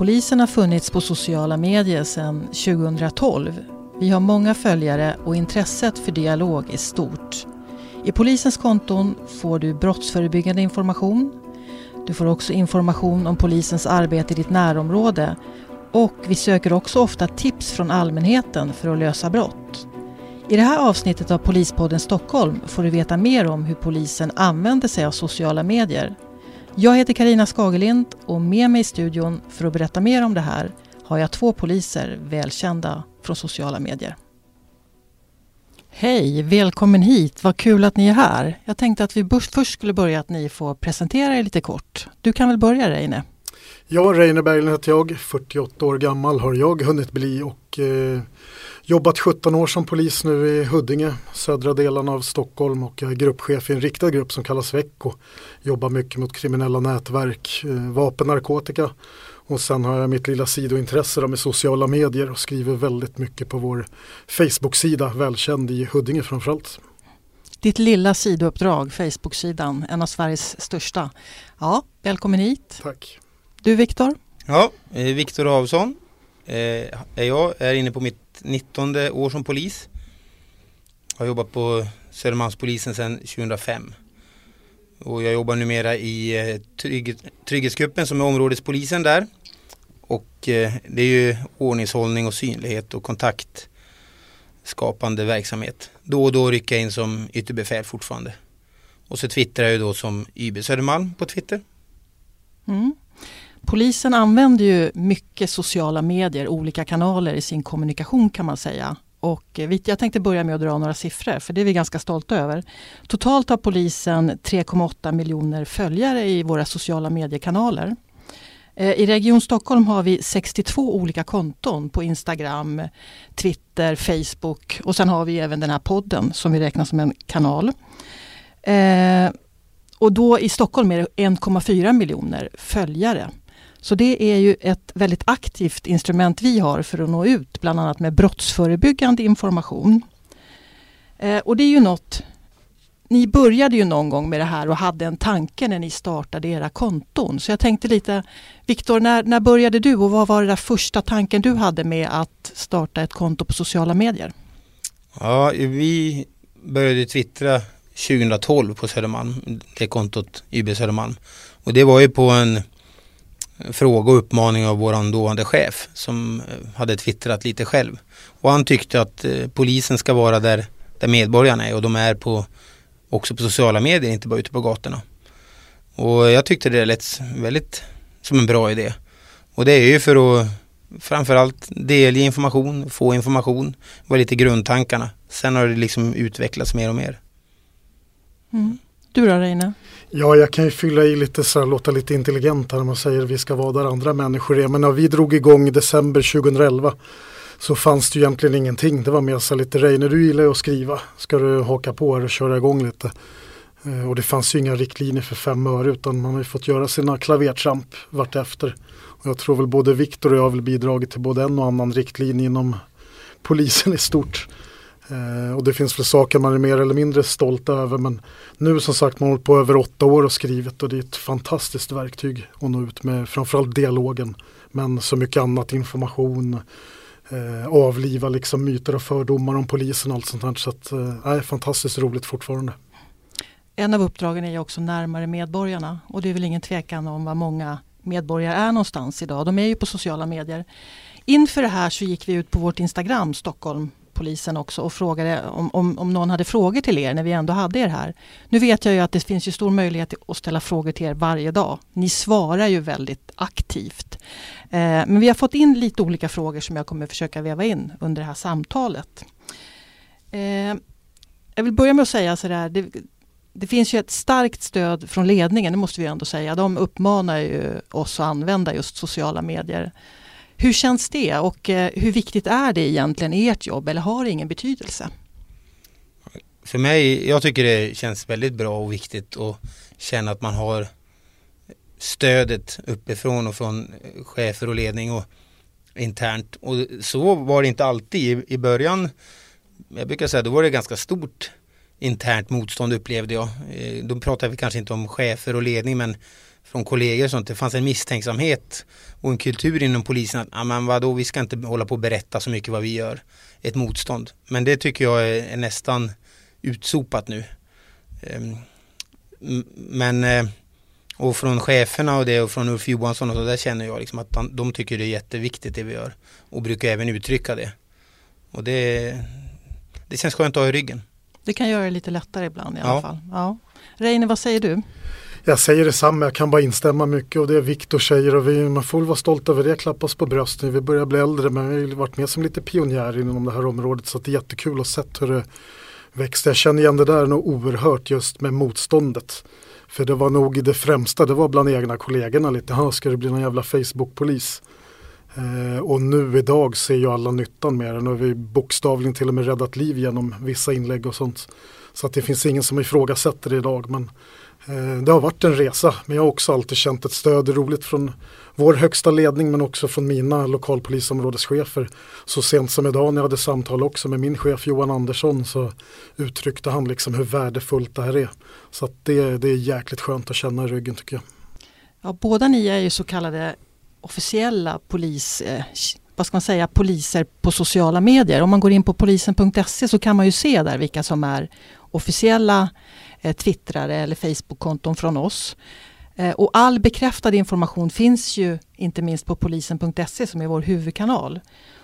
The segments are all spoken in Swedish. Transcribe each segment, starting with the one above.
Polisen har funnits på sociala medier sedan 2012. Vi har många följare och intresset för dialog är stort. I polisens konton får du brottsförebyggande information. Du får också information om polisens arbete i ditt närområde och vi söker också ofta tips från allmänheten för att lösa brott. I det här avsnittet av Polispodden Stockholm får du veta mer om hur polisen använder sig av sociala medier. Jag heter Karina Skagelind och med mig i studion för att berätta mer om det här har jag två poliser välkända från sociala medier. Hej, välkommen hit. Vad kul att ni är här. Jag tänkte att vi först skulle börja att ni får presentera er lite kort. Du kan väl börja Reine? Ja, Reine Berglund heter jag, 48 år gammal har jag hunnit bli och eh, jobbat 17 år som polis nu i Huddinge, södra delen av Stockholm och jag är gruppchef i en riktad grupp som kallas Vecko. Jobbar mycket mot kriminella nätverk, eh, vapen, narkotika och sen har jag mitt lilla sidointresse med sociala medier och skriver väldigt mycket på vår Facebook-sida, välkänd i Huddinge framförallt. Ditt lilla sidouppdrag, Facebook-sidan, en av Sveriges största. Ja, välkommen hit. Tack. Du Viktor? Ja, eh, Viktor Avsson eh, är jag, är inne på mitt 19 år som polis. Har jobbat på Södermalmspolisen sedan 2005. Och jag jobbar numera i eh, trygg, Trygghetsgruppen som är områdespolisen där. Och eh, det är ju ordningshållning och synlighet och kontaktskapande verksamhet. Då och då rycker jag in som ytterbefäl fortfarande. Och så twittrar jag då som YB Södermalm på Twitter. Mm. Polisen använder ju mycket sociala medier, olika kanaler i sin kommunikation kan man säga. Och eh, jag tänkte börja med att dra några siffror för det är vi ganska stolta över. Totalt har polisen 3,8 miljoner följare i våra sociala mediekanaler. Eh, I Region Stockholm har vi 62 olika konton på Instagram, Twitter, Facebook och sen har vi även den här podden som vi räknar som en kanal. Eh, och då i Stockholm är det 1,4 miljoner följare. Så det är ju ett väldigt aktivt instrument vi har för att nå ut bland annat med brottsförebyggande information. Eh, och det är ju något ni började ju någon gång med det här och hade en tanke när ni startade era konton. Så jag tänkte lite, Viktor, när, när började du och vad var den där första tanken du hade med att starta ett konto på sociala medier? Ja, vi började twittra 2012 på Södermalm, det kontot YB Södermalm. Och det var ju på en fråga och uppmaning av våran dåvarande chef som eh, hade twittrat lite själv. Och han tyckte att eh, polisen ska vara där, där medborgarna är och de är på, också på sociala medier, inte bara ute på gatorna. Och jag tyckte det lät väldigt som en bra idé. Och det är ju för att framförallt delge information, få information, var lite grundtankarna. Sen har det liksom utvecklats mer och mer. Mm. Du då Reine? Ja, jag kan ju fylla i lite så här, låta lite intelligent här när man säger vi ska vara där andra människor är. Men när vi drog igång i december 2011 så fanns det ju egentligen ingenting. Det var mer så lite Reine, du gillar ju att skriva. Ska du haka på här och köra igång lite? Eh, och det fanns ju inga riktlinjer för fem öre utan man har ju fått göra sina klavertramp vartefter. Och jag tror väl både Viktor och jag har väl bidragit till både en och annan riktlinje inom polisen i stort. Eh, och det finns väl saker man är mer eller mindre stolt över men nu som sagt man har hållit på över åtta år och skrivit och det är ett fantastiskt verktyg att nå ut med framförallt dialogen men så mycket annat information eh, avliva liksom myter och fördomar om polisen och allt sånt här så att eh, är fantastiskt roligt fortfarande. En av uppdragen är ju också närmare medborgarna och det är väl ingen tvekan om vad många medborgare är någonstans idag. De är ju på sociala medier. Inför det här så gick vi ut på vårt Instagram Stockholm polisen också och frågade om, om, om någon hade frågor till er när vi ändå hade er här. Nu vet jag ju att det finns ju stor möjlighet att ställa frågor till er varje dag. Ni svarar ju väldigt aktivt. Eh, men vi har fått in lite olika frågor som jag kommer försöka väva in under det här samtalet. Eh, jag vill börja med att säga sådär, det, det finns ju ett starkt stöd från ledningen, det måste vi ändå säga. De uppmanar ju oss att använda just sociala medier hur känns det och eh, hur viktigt är det egentligen i ert jobb eller har det ingen betydelse? För mig, jag tycker det känns väldigt bra och viktigt att känna att man har stödet uppifrån och från chefer och ledning och internt. Och så var det inte alltid i, början. Jag brukar säga då var det ganska stort internt motstånd upplevde jag. Eh, då pratar vi kanske inte om chefer och ledning men från kollegor och sånt. Det fanns en misstänksamhet och en kultur inom polisen att ah, men vadå, vi ska inte hålla på och berätta så mycket vad vi gör. Ett motstånd. Men det tycker jag är, är nästan utsopat nu. Um, men eh, och från cheferna och det och från Ulf Johansson och så där känner jag liksom att de tycker det är jätteviktigt det vi gör och brukar även uttrycka det. Och det, det känns skönt att ha i ryggen. Det kan göra det lite lättare ibland i alla ja. fall. Ja. Reine, vad säger du? Jag säger detsamma, jag kan bara instämma mycket och det Viktor säger och vi, man får väl vara stolt över det, klappa oss på bröstet. Vi börjar bli äldre men vi har varit med som lite pionjärer inom det här området så det är jättekul att se hur det växte. Jag känner igen det där nog oerhört just med motståndet. För det var nog det främsta, det var bland egna kollegorna lite, ha ska det bli någon jävla Facebook-polis? Eh, och nu idag ser ju alla nyttan med det. Nu har vi bokstavligen till och med räddat liv genom vissa inlägg och sånt. Så att det finns ingen som ifrågasätter det idag. Men Eh, det har varit en resa. Men jag har också alltid känt ett stöd. Roligt från vår högsta ledning men också från mina lokalpolisområdeschefer. Så sent som idag när jag hade samtal också med min chef Johan Andersson så uttryckte han liksom hur värdefullt det här är. Så att det, det är jäkligt skönt att känna i ryggen tycker jag. Ja, båda ni är ju så kallade officiella polis, eh, vad ska man säga, poliser på sociala medier. Om man går in på polisen.se så kan man ju se där vilka som är officiella eh, twittrare eller Facebookkonton från oss. Eh, och all bekräftad information finns ju inte minst på polisen.se som är vår huvudkanal.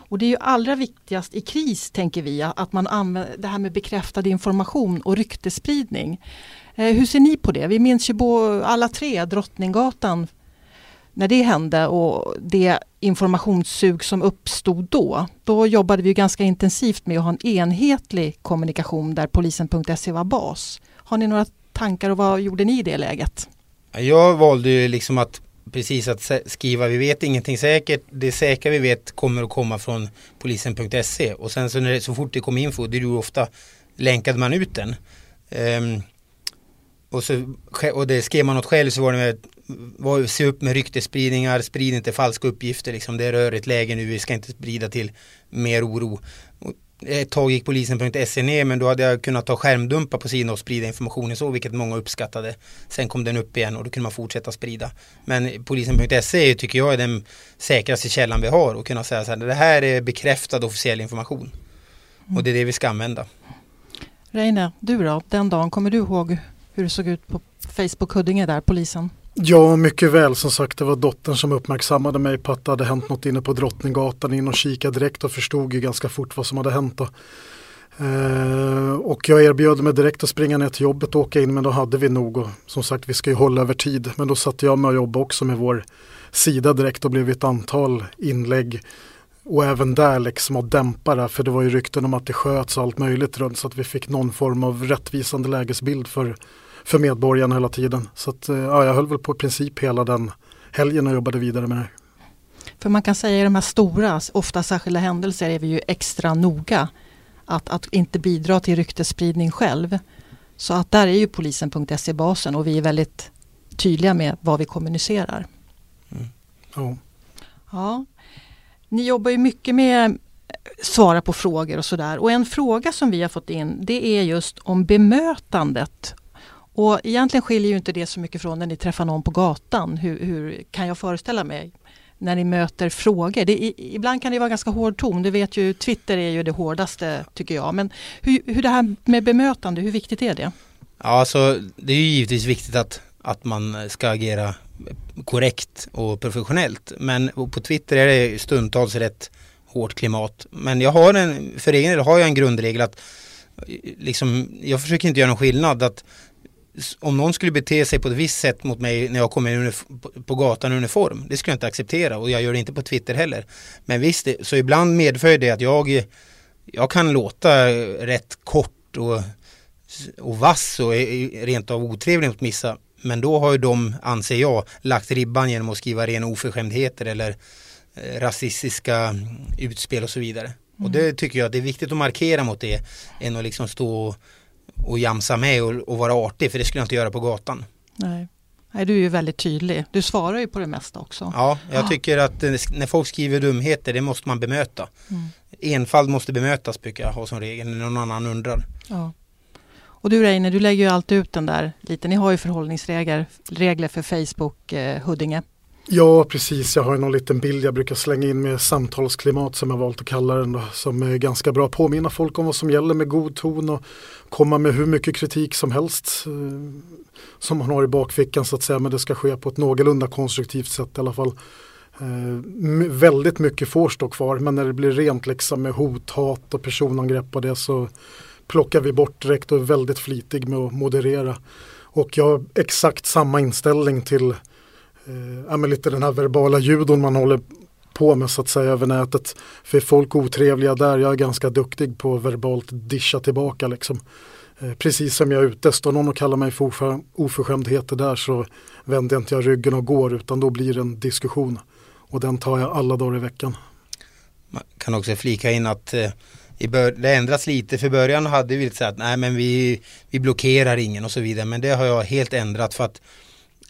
Och det är ju allra viktigast i kris tänker vi att man använder det här med bekräftad information och ryktespridning. Eh, hur ser ni på det? Vi minns ju alla tre Drottninggatan när det hände och det informationssug som uppstod då, då jobbade vi ganska intensivt med att ha en enhetlig kommunikation där polisen.se var bas. Har ni några tankar och vad gjorde ni i det läget? Jag valde ju liksom att precis att skriva vi vet ingenting säkert. Det säkra vi vet kommer att komma från polisen.se och sen så, när det, så fort det kom info, det är ju ofta länkade man ut den. Um, och, så, och det skrev man något själv så var det med var, se upp med ryktespridningar, sprid inte falska uppgifter liksom. Det är rörigt läge nu, vi ska inte sprida till mer oro. Och ett tag gick polisen.se ner men då hade jag kunnat ta skärmdumpar på sidan och sprida informationen så vilket många uppskattade. Sen kom den upp igen och då kunde man fortsätta sprida. Men polisen.se tycker jag är den säkraste källan vi har och kunna säga så här det här är bekräftad officiell information. Och det är det vi ska använda. Reine, du då? Den dagen, kommer du ihåg hur det såg ut på Facebook Huddinge där, polisen? Ja, mycket väl. Som sagt, det var dottern som uppmärksammade mig på att det hade hänt något inne på Drottninggatan. In och kikade direkt och förstod ju ganska fort vad som hade hänt. Då. Eh, och jag erbjöd mig direkt att springa ner till jobbet och åka in men då hade vi nog och som sagt vi ska ju hålla över tid. Men då satte jag mig och jobbade också med vår sida direkt och blev ett antal inlägg och även där liksom att dämpa det för det var ju rykten om att det sköts och allt möjligt runt så att vi fick någon form av rättvisande lägesbild för för medborgarna hela tiden. Så att, eh, ja, jag höll väl på i princip hela den helgen och jobbade vidare med det. För man kan säga i de här stora, ofta särskilda händelser är vi ju extra noga att, att inte bidra till ryktesspridning själv. Så att där är ju polisen.se basen och vi är väldigt tydliga med vad vi kommunicerar. Mm. Ja. ja. Ni jobbar ju mycket med svara på frågor och sådär. Och en fråga som vi har fått in det är just om bemötandet och egentligen skiljer ju inte det så mycket från när ni träffar någon på gatan. Hur, hur kan jag föreställa mig? När ni möter frågor. Det, ibland kan det vara ganska hård ton. Du vet ju, Twitter är ju det hårdaste tycker jag. Men hur, hur det här med bemötande, hur viktigt är det? Ja, alltså det är ju givetvis viktigt att, att man ska agera korrekt och professionellt. Men på Twitter är det stundtals rätt hårt klimat. Men jag har en, för egen del har jag en grundregel att liksom, jag försöker inte göra någon skillnad. att om någon skulle bete sig på ett visst sätt mot mig när jag kommer på gatan i uniform, det skulle jag inte acceptera och jag gör det inte på Twitter heller. Men visst, så ibland medför det att jag, jag kan låta rätt kort och, och vass och rent av otrevlig mot vissa. Men då har ju de, anser jag, lagt ribban genom att skriva rena oförskämdheter eller eh, rasistiska utspel och så vidare. Mm. Och det tycker jag att det är viktigt att markera mot det än att liksom stå och och jamsa med och, och, vara artig för det skulle jag inte göra på gatan. Nej. Nej, du är ju väldigt tydlig. Du svarar ju på det mesta också. Ja, jag ah. tycker att när folk skriver dumheter det måste man bemöta. Mm. Enfald måste bemötas brukar jag ha som regel när någon annan undrar. Ja. Och du Reine, du lägger ju alltid ut den där lite. Ni har ju förhållningsregler regler för Facebook eh, Huddinge. Ja, precis. Jag har någon liten bild jag brukar slänga in med samtalsklimat som jag valt att kalla den. Då, som är ganska bra att påminna folk om vad som gäller med god ton och komma med hur mycket kritik som helst eh, som man har i bakfickan så att säga. Men det ska ske på ett någorlunda konstruktivt sätt i alla fall. Eh, väldigt mycket får stå kvar men när det blir rent liksom med hot, hat och personangrepp och det så plockar vi bort direkt och är väldigt flitig med att moderera. Och jag har exakt samma inställning till eh, lite den här verbala judon man håller på med så att säga över nätet. För är folk otrevliga där, jag är ganska duktig på verbalt discha tillbaka liksom. Eh, precis som jag är ute, står någon och kallar mig för oförskämdheter där så vänder jag inte jag ryggen och går utan då blir det en diskussion. Och den tar jag alla dagar i veckan. Man kan också flika in att eh, det ändras lite. För början hade vi lite så att nej men vi, vi blockerar ingen och så vidare. Men det har jag helt ändrat för att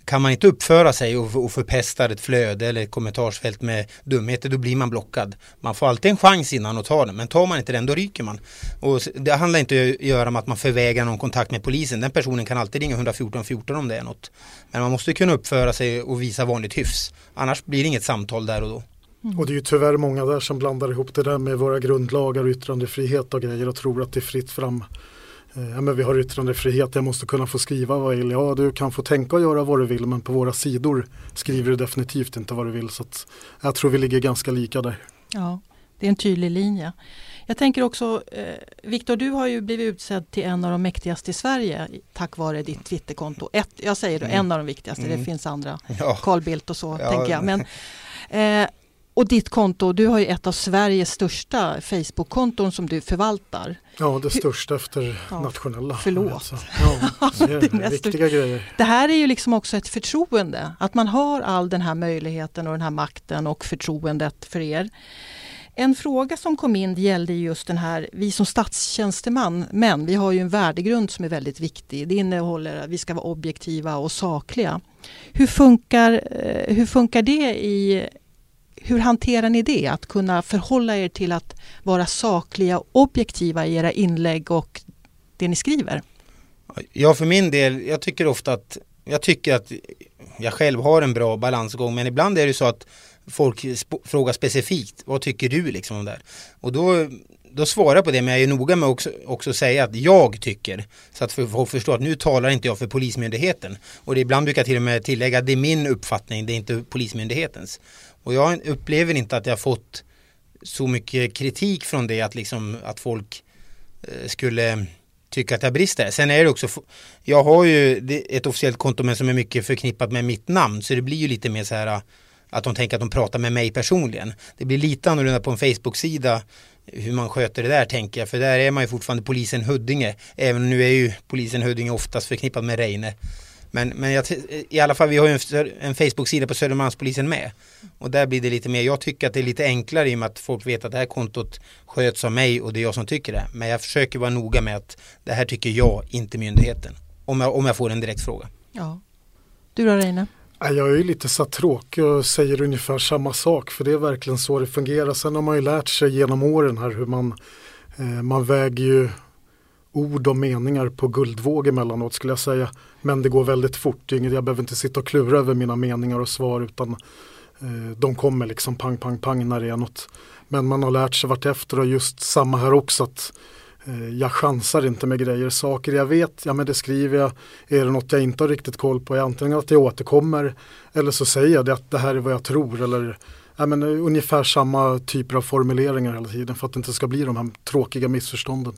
kan man inte uppföra sig och, och förpestar ett flöde eller ett kommentarsfält med dumheter då blir man blockad. Man får alltid en chans innan att ta den men tar man inte den då ryker man. Och det handlar inte att göra med att man förvägrar någon kontakt med polisen. Den personen kan alltid ringa 114 14 om det är något. Men man måste kunna uppföra sig och visa vanligt hyfs. Annars blir det inget samtal där och då. Mm. Och det är ju tyvärr många där som blandar ihop det där med våra grundlagar, och yttrandefrihet och grejer och tror att det är fritt fram. Eh, ja, men vi har yttrandefrihet, jag måste kunna få skriva vad jag vill. Ja, du kan få tänka och göra vad du vill men på våra sidor skriver du definitivt inte vad du vill. Så jag tror vi ligger ganska lika där. Ja, det är en tydlig linje. Jag tänker också, eh, Viktor, du har ju blivit utsedd till en av de mäktigaste i Sverige tack vare ditt Twitterkonto. Ett, jag säger då, mm. en av de viktigaste, mm. det finns andra, ja. Carl Bildt och så, ja. tänker jag. Men, eh, och ditt konto, du har ju ett av Sveriges största Facebook-konton som du förvaltar. Ja, det största efter ja, nationella. Förlåt. Alltså, ja, det är, det viktiga grejer. Det här är ju liksom också ett förtroende, att man har all den här möjligheten och den här makten och förtroendet för er. En fråga som kom in gällde just den här, vi som statstjänsteman, men vi har ju en värdegrund som är väldigt viktig. Det innehåller att vi ska vara objektiva och sakliga. Hur funkar, eh, hur funkar det i hur hanterar ni det? Att kunna förhålla er till att vara sakliga och objektiva i era inlägg och det ni skriver? Ja, för min del, jag tycker ofta att jag tycker att jag själv har en bra balansgång men ibland är det så att folk sp frågar specifikt vad tycker du liksom om det här? Och då, då svarar jag på det men jag är noga med också, också säga att jag tycker så att folk förstår att nu talar inte jag för Polismyndigheten och det ibland brukar jag till och med tillägga att det är min uppfattning, det är inte Polismyndighetens. Och jag upplever inte att jag fått så mycket kritik från det att, liksom, att folk eh, skulle tycka att jag brister. Sen är det också, jag har ju ett officiellt konto men som är mycket förknippat med mitt namn så det blir ju lite mer så här att de tänker att de pratar med mig personligen. Det blir lite annorlunda på en Facebook-sida hur man sköter det där tänker jag för där är man ju fortfarande polisen Huddinge även nu är ju polisen Huddinge oftast förknippad med Reine men, men jag, i alla fall, vi har ju en, en Facebook-sida på Södermalmspolisen med. Och där blir det lite mer, jag tycker att det är lite enklare i och med att folk vet att det här kontot sköts av mig och det är jag som tycker det. Men jag försöker vara noga med att det här tycker jag, inte myndigheten. Om jag, om jag får en direkt fråga. Ja. Du då Reine? Jag är ju lite så tråkig och säger ungefär samma sak för det är verkligen så det fungerar. Sen har man ju lärt sig genom åren här hur man, eh, man väger ju ord och meningar på guldvåg emellanåt skulle jag säga. Men det går väldigt fort. Jag behöver inte sitta och klura över mina meningar och svar utan eh, de kommer liksom pang, pang, pang när det är något. Men man har lärt sig vartefter och just samma här också att eh, jag chansar inte med grejer. Saker jag vet, ja men det skriver jag. Är det något jag inte har riktigt koll på, antingen att jag återkommer eller så säger jag det att det här är vad jag tror eller ja, men, eh, ungefär samma typer av formuleringar hela tiden för att det inte ska bli de här tråkiga missförstånden.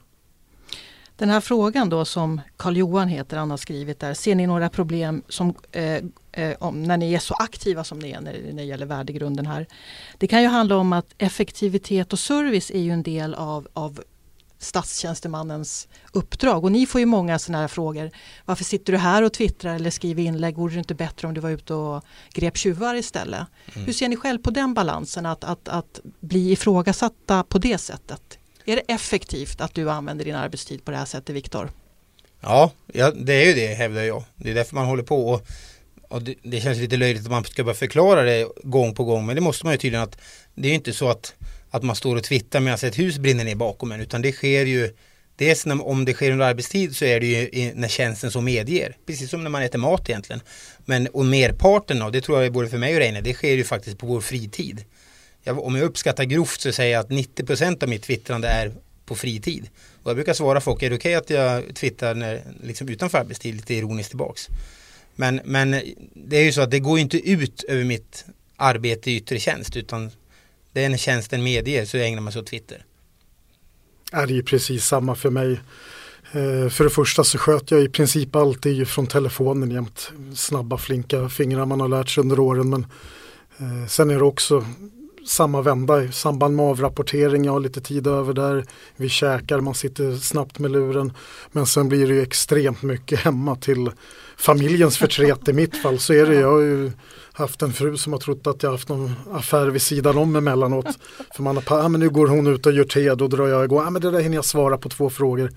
Den här frågan då som Karl-Johan heter, han har skrivit där. Ser ni några problem som, eh, eh, om, när ni är så aktiva som ni är när, när det gäller värdegrunden här? Det kan ju handla om att effektivitet och service är ju en del av, av statstjänstemannens uppdrag. Och ni får ju många sådana här frågor. Varför sitter du här och twittrar eller skriver inlägg? Vore det inte bättre om du var ute och grep tjuvar istället? Mm. Hur ser ni själv på den balansen att, att, att bli ifrågasatta på det sättet? Är det effektivt att du använder din arbetstid på det här sättet, Viktor? Ja, ja, det är ju det hävdar jag. Det är därför man håller på och, och det, det, känns lite löjligt att man ska börja förklara det gång på gång. Men det måste man ju tydligen att det är ju inte så att, att man står och twittrar medan ett hus brinner ner bakom en utan det sker ju Dels när, om det sker under arbetstid så är det ju när tjänsten så medger. Precis som när man äter mat egentligen. Men och merparten av det tror jag är både för mig och Reine, det sker ju faktiskt på vår fritid. Jag, om jag uppskattar grovt så säger jag att 90% av mitt twittrande är på fritid. Och jag brukar svara folk, är det okej okay att jag twittrar när, liksom utanför arbetstid, lite ironiskt tillbaks. Men, men det är ju så att det går inte ut över mitt arbete i yttre tjänst utan det är när tjänsten medger så ägnar man sig åt Twitter. Ja, det är precis samma för mig. Eh, för det första så sköter jag i princip alltid från telefonen jämt. Snabba flinka fingrar man har lärt sig under åren. Men eh, sen är det också samma vända i samband med avrapportering. Jag har lite tid över där. Vi käkar, man sitter snabbt med luren. Men sen blir det ju extremt mycket hemma till familjens förtret. I mitt fall så är det, jag har ju haft en fru som har trott att jag haft någon affär vid sidan om emellanåt. För man har, ah, men nu går hon ut och gör te, då drar jag igång, ah, men det där hinner jag svara på två frågor.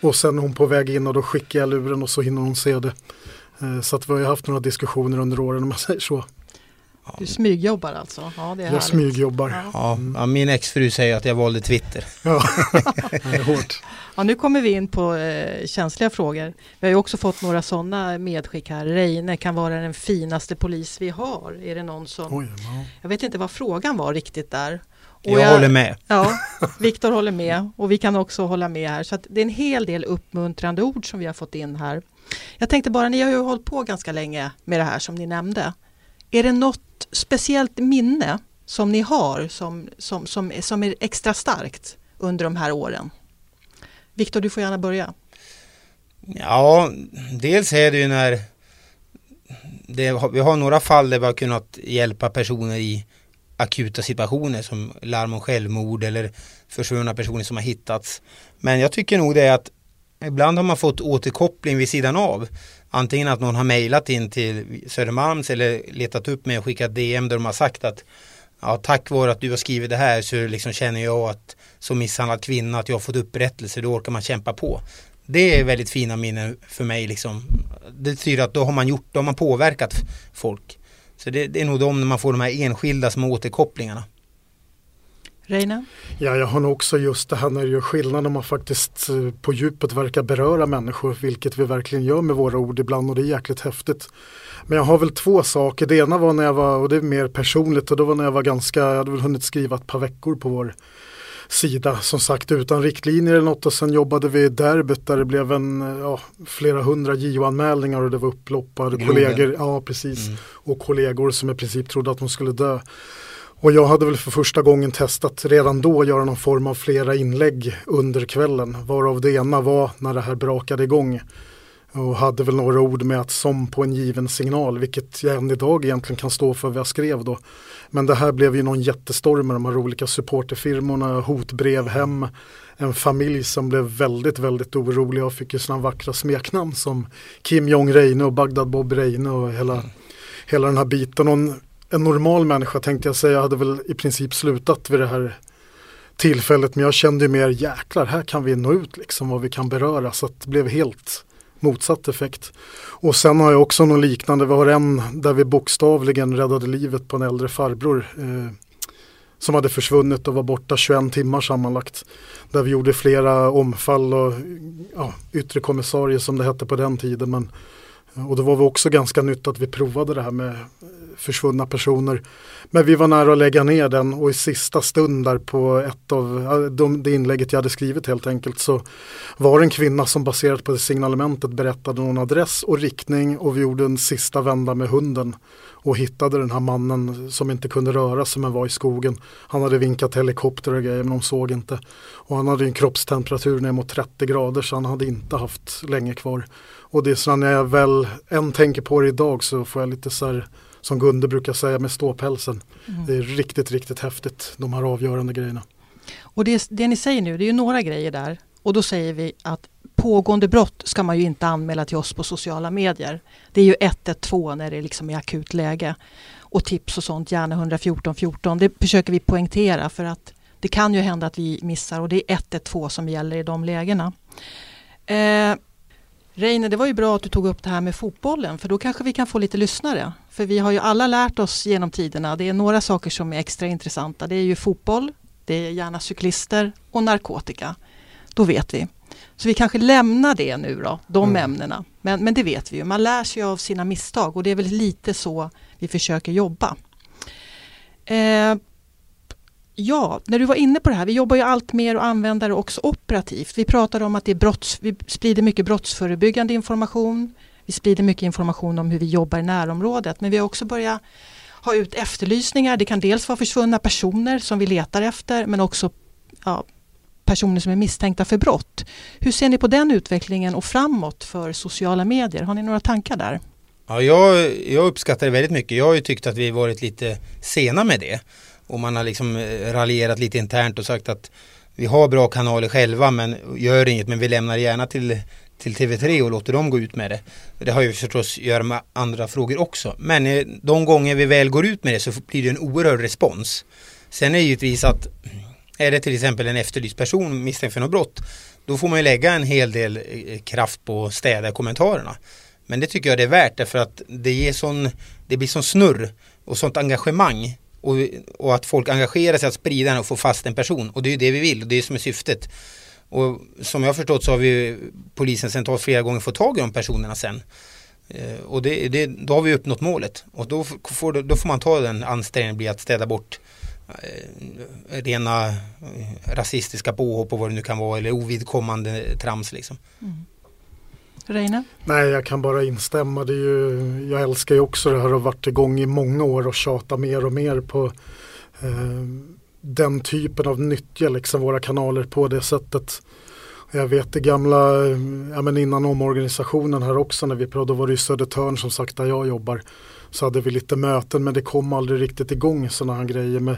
Och sen är hon på väg in och då skickar jag luren och så hinner hon se det. Eh, så att vi har haft några diskussioner under åren om man säger så. Du smygjobbar alltså? Ja, det är jag härligt. smygjobbar. Ja. ja, min exfru säger att jag valde Twitter. Ja, det är hårt. Ja, nu kommer vi in på eh, känsliga frågor. Vi har ju också fått några sådana medskick här. Reine kan vara den finaste polis vi har. Är det någon som... Oj, ja. Jag vet inte vad frågan var riktigt där. Och jag, håller med. Ja, Viktor håller med och vi kan också hålla med här. Så det är en hel del uppmuntrande ord som vi har fått in här. Jag tänkte bara, ni har ju hållit på ganska länge med det här som ni nämnde. Är det något speciellt minne som ni har som, som, som, som är extra starkt under de här åren? Viktor, du får gärna börja. Ja, dels är det ju när det, vi har några fall där vi har kunnat hjälpa personer i akuta situationer som larm om självmord eller försvunna personer som har hittats. Men jag tycker nog det är att ibland har man fått återkoppling vid sidan av. Antingen att någon har mejlat in till Södermalms eller letat upp mig och skickat DM där de har sagt att ja, tack vare att du har skrivit det här så liksom känner jag att som misshandlad kvinna att jag har fått upprättelse, då orkar man kämpa på. Det är väldigt fina minnen för mig liksom. Det betyder att då har man gjort, då har man påverkat folk. Så det, det är nog de när man får de här enskilda små återkopplingarna. Reina? Ja, jag har nog också just det här när det gör skillnad om man faktiskt eh, på djupet verkar beröra människor, vilket vi verkligen gör med våra ord ibland och det är jäkligt häftigt. Men jag har väl två saker. Det ena var när jag var, och det är mer personligt, och det var när jag var ganska, jag hade väl hunnit skriva ett par veckor på vår sida som sagt utan riktlinjer eller något och sen jobbade vi i derbyt där det blev en ja, flera hundra JO-anmälningar och det var upplopp och kollegor, ja precis, mm. och kollegor som i princip trodde att de skulle dö. Och jag hade väl för första gången testat redan då göra någon form av flera inlägg under kvällen varav det ena var när det här brakade igång och hade väl några ord med att som på en given signal, vilket jag än idag egentligen kan stå för vad jag skrev då. Men det här blev ju någon jättestorm med de här olika supporterfirmorna, hotbrev hem, en familj som blev väldigt, väldigt orolig och fick ju sådana vackra smeknamn som Kim Jong Reine och Bagdad Bob Reine och hela, mm. hela den här biten. Och en, normal människa tänkte jag säga hade väl i princip slutat vid det här tillfället men jag kände ju mer jäklar här kan vi nå ut liksom vad vi kan beröra så att det blev helt motsatt effekt. Och sen har jag också något liknande, vi har en där vi bokstavligen räddade livet på en äldre farbror eh, som hade försvunnit och var borta 21 timmar sammanlagt. Där vi gjorde flera omfall och ja, yttre kommissarie som det hette på den tiden. Men, och då var vi också ganska nytt att vi provade det här med försvunna personer. Men vi var nära att lägga ner den och i sista stund där på ett av de, det inlägget jag hade skrivit helt enkelt så var det en kvinna som baserat på det signalementet berättade någon adress och riktning och vi gjorde en sista vända med hunden och hittade den här mannen som inte kunde röra sig men var i skogen. Han hade vinkat helikopter och grejer men de såg inte. Och han hade en kroppstemperatur ner mot 30 grader så han hade inte haft länge kvar. Och det är så när jag väl än tänker på det idag så får jag lite så här som Gunde brukar säga med ståpälsen. Mm. Det är riktigt, riktigt häftigt de här avgörande grejerna. Och det, det ni säger nu, det är ju några grejer där. Och då säger vi att pågående brott ska man ju inte anmäla till oss på sociala medier. Det är ju 112 när det liksom är akut läge. Och tips och sånt, gärna 114 14. Det försöker vi poängtera för att det kan ju hända att vi missar och det är 112 som gäller i de lägena. Eh, Reine, det var ju bra att du tog upp det här med fotbollen för då kanske vi kan få lite lyssnare. För vi har ju alla lärt oss genom tiderna, det är några saker som är extra intressanta. Det är ju fotboll, det är gärna cyklister och narkotika. Då vet vi. Så vi kanske lämnar det nu då, de Mm. ämnena. Men, men det vet vi ju, man lär sig av sina misstag och det är väl lite så vi försöker jobba. Eh, ja, när du var inne på det här, vi jobbar ju allt mer och använder det också operativt. Vi pratade om att det är brotts, vi sprider mycket brottsförebyggande information. Vi sprider mycket information om hur vi jobbar i närområdet men vi har också börjat ha ut efterlysningar. Det kan dels vara försvunna personer som vi letar efter men också ja, personer som är misstänkta för brott. Hur ser ni på den utvecklingen och framåt för sociala medier? Har ni några tankar där? Ja, jag, jag uppskattar det väldigt mycket. Jag har ju tyckt att vi varit lite sena med det. Och man har liksom eh, raljerat lite internt och sagt att vi har bra kanaler själva men gör inget men vi lämnar gärna till, till TV3 och låter dem gå ut med det. Det har ju förstås att göra med andra frågor också. Men eh, de gånger vi väl går ut med det så blir det en oerhörd respons. Sen är det givetvis att är det till exempel en efterlyst person misstänkt för något brott då får man ju lägga en hel del eh, kraft på att städa kommentarerna. Men det tycker jag det är värt därför att det ger sån, det blir sån snurr och sånt engagemang och, och att folk engagerar sig att sprida den och få fast en person och det är ju det vi vill och det är som är syftet. Och som jag har förstått så har vi polisen centralt flera gånger fått tag i de personerna sen. Eh, och det, det, då har vi uppnått målet och då får, då får man ta den ansträngningen bli att städa bort eh, rena eh, rasistiska påhopp och vad det nu kan vara eller ovidkommande trams liksom. Mm. Reine? Nej, jag kan bara instämma. Det är ju, jag älskar ju också det här och varit igång i många år och tjata mer och mer på eh, den typen av nyttja liksom våra kanaler på det sättet. Jag vet det gamla, eh, ja men innan omorganisationen här också när vi pratade, då var det ju Södertörn som sagt där jag jobbar. Så hade vi lite möten men det kom aldrig riktigt igång sådana här grejer med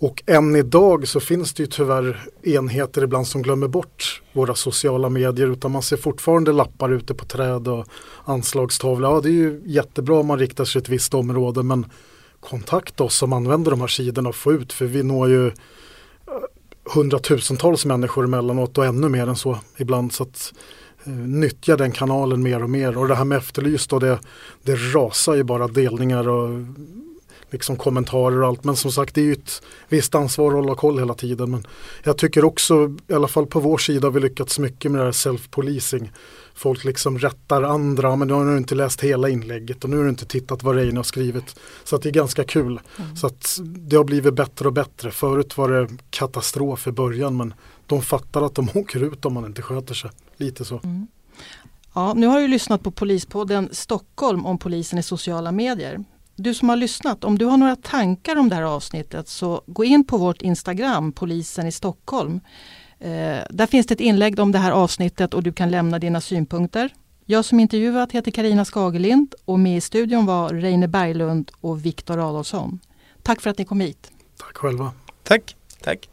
och än idag så finns det ju tyvärr enheter ibland som glömmer bort våra sociala medier utan man ser fortfarande lappar ute på träd och anslagstavlor. Ja det är ju jättebra om man riktar sig till ett visst område men kontakta oss som använder de här sidorna och få ut för vi når ju eh, hundratusentals människor emellanåt och ännu mer än så ibland. Så att eh, nyttja den kanalen mer och mer och det här med efterlyst och det, det rasar ju bara delningar och liksom kommentarer och allt. Men som sagt det är ju ett visst ansvar att hålla koll hela tiden. Men jag tycker också, i alla fall på vår sida har vi lyckats mycket med det här self-policing. Folk liksom rättar andra, men nu har du inte läst hela inlägget och nu har du inte tittat vad Reine har skrivit. Så det är ganska kul. Så att det har blivit bättre och bättre. Förut var det katastrof i början men de fattar att de åker ut om man inte sköter sig. Lite så. Mm. Ja, nu har du lyssnat på Polispodden Stockholm om polisen i sociala medier. Du som har lyssnat, om du har några tankar om det här avsnittet så gå in på vårt Instagram, polisen i Stockholm. Eh, där finns det ett inlägg om det här avsnittet och du kan lämna dina synpunkter. Jag som intervjuat heter Karina Skagelind och med i studion var Reine Berglund och Viktor Adolfsson. Tack för att ni kom hit. Tack själva. Tack, tack.